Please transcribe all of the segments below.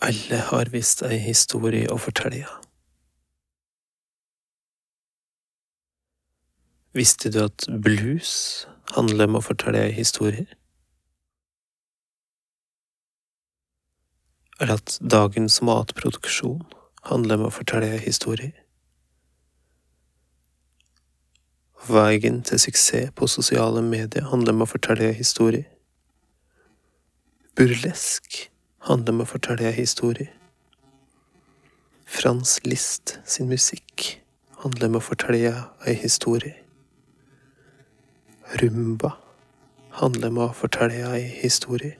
Alle har visst ei historie å fortelle. Visste du at blues handler om å fortelle ei historie? Eller at dagens matproduksjon handler om å fortelle ei historie? Veien til suksess på sosiale medier handler om å fortelle en historie. Burlesk handler om å fortelle en historie. Frans List sin musikk handler om å fortelle en historie. Rumba handler om å fortelle en historie.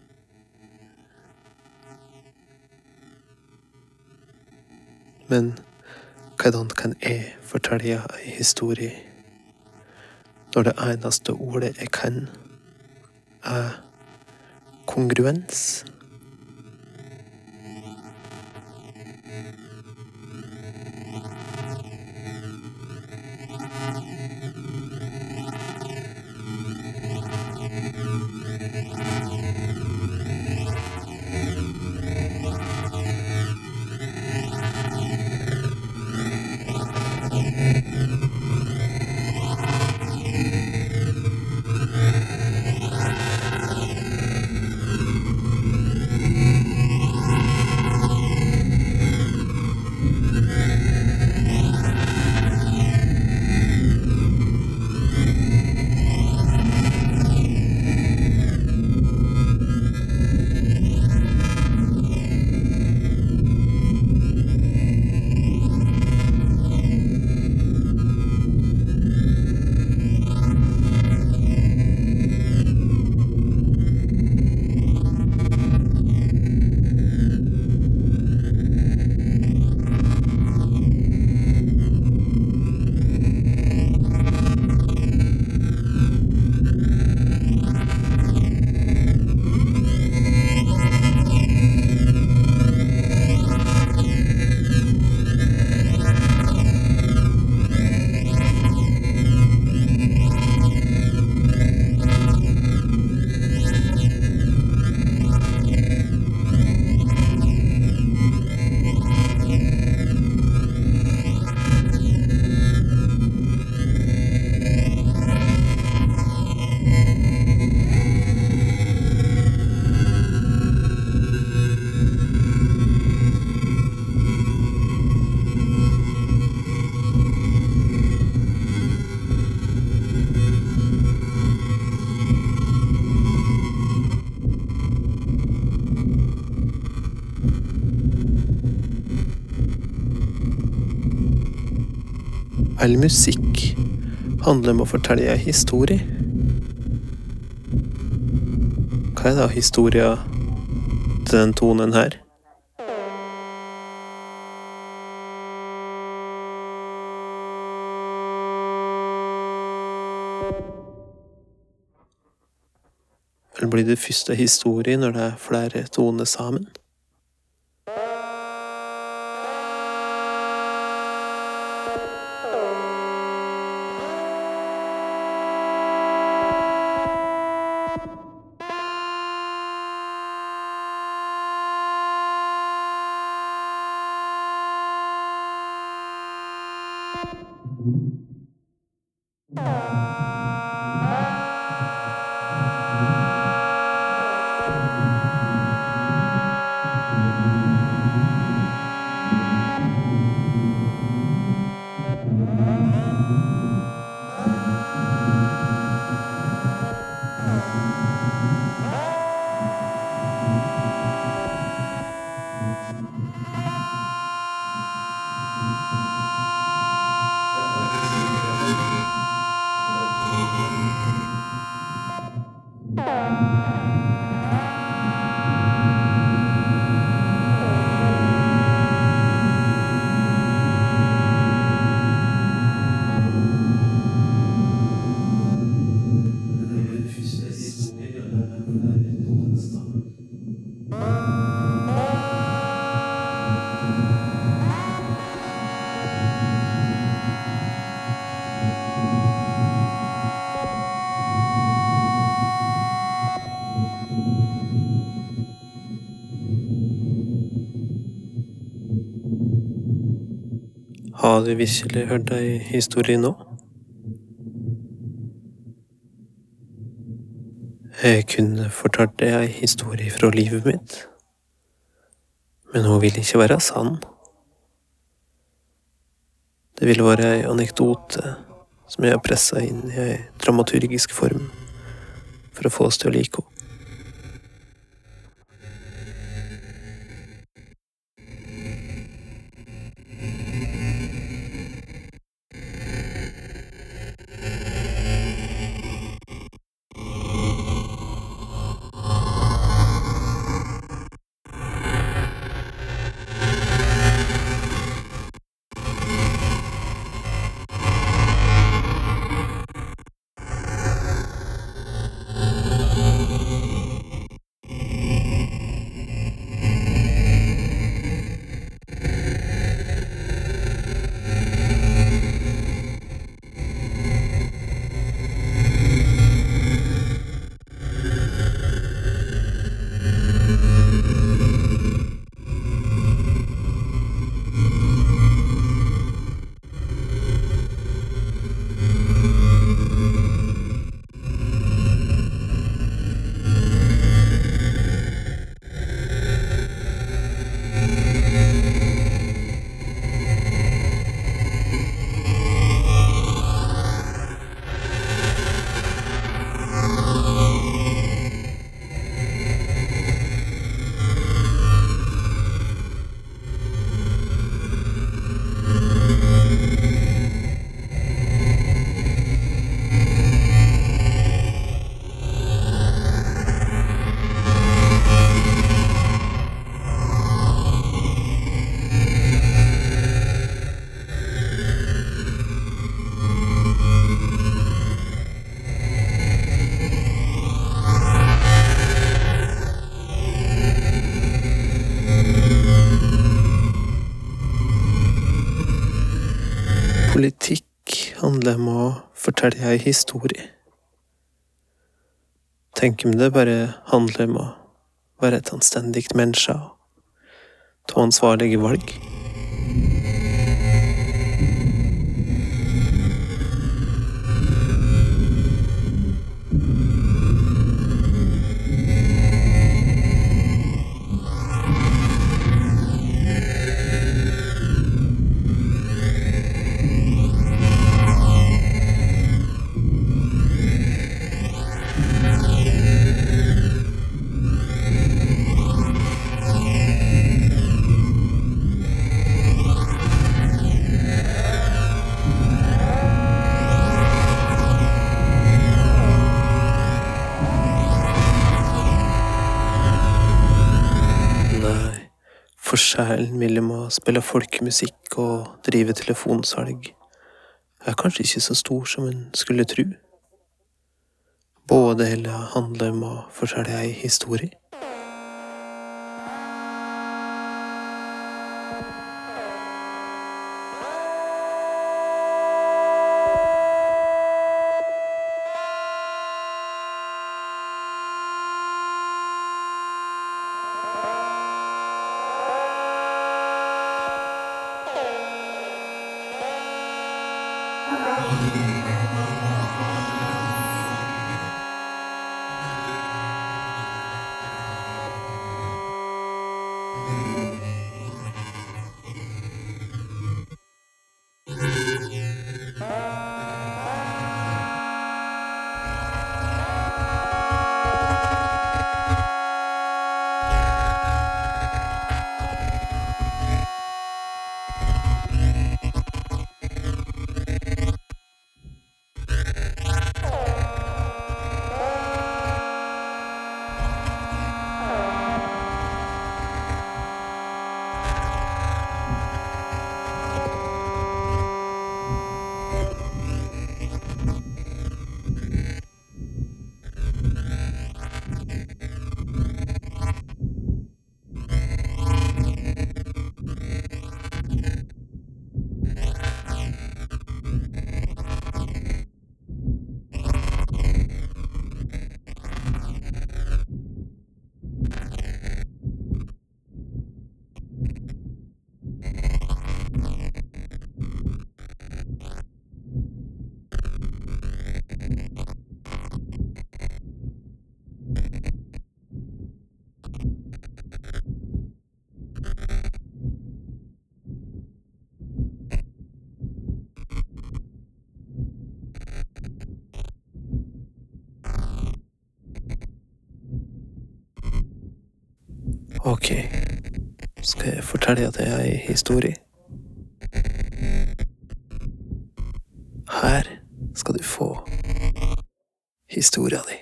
Men hvordan kan jeg fortelle en historie? Når det eneste ordet jeg kan, er kongruens. All musikk handler om å fortelle en historie. Hva er da historia til den tonen her? Eller blir det første historie når det er flere toner sammen? Har du virkelig hørt ei historie nå? Jeg kunne fortalt deg ei historie fra livet mitt, men hun vil ikke være sann. Det ville være ei anekdote som jeg har pressa inn i ei dramaturgisk form for å få oss til å like henne. Handler om å fortelle ei historie. Tenk om det bare handler om å være et anstendig menneske og ta ansvarlige valg. Forskjellen mellom å spille folkemusikk og drive telefonsalg er kanskje ikke så stor som en skulle tru. Både heller handler om å fortelle ei historie. Ok, skal jeg fortelle deg ei historie? Her skal du få historia di.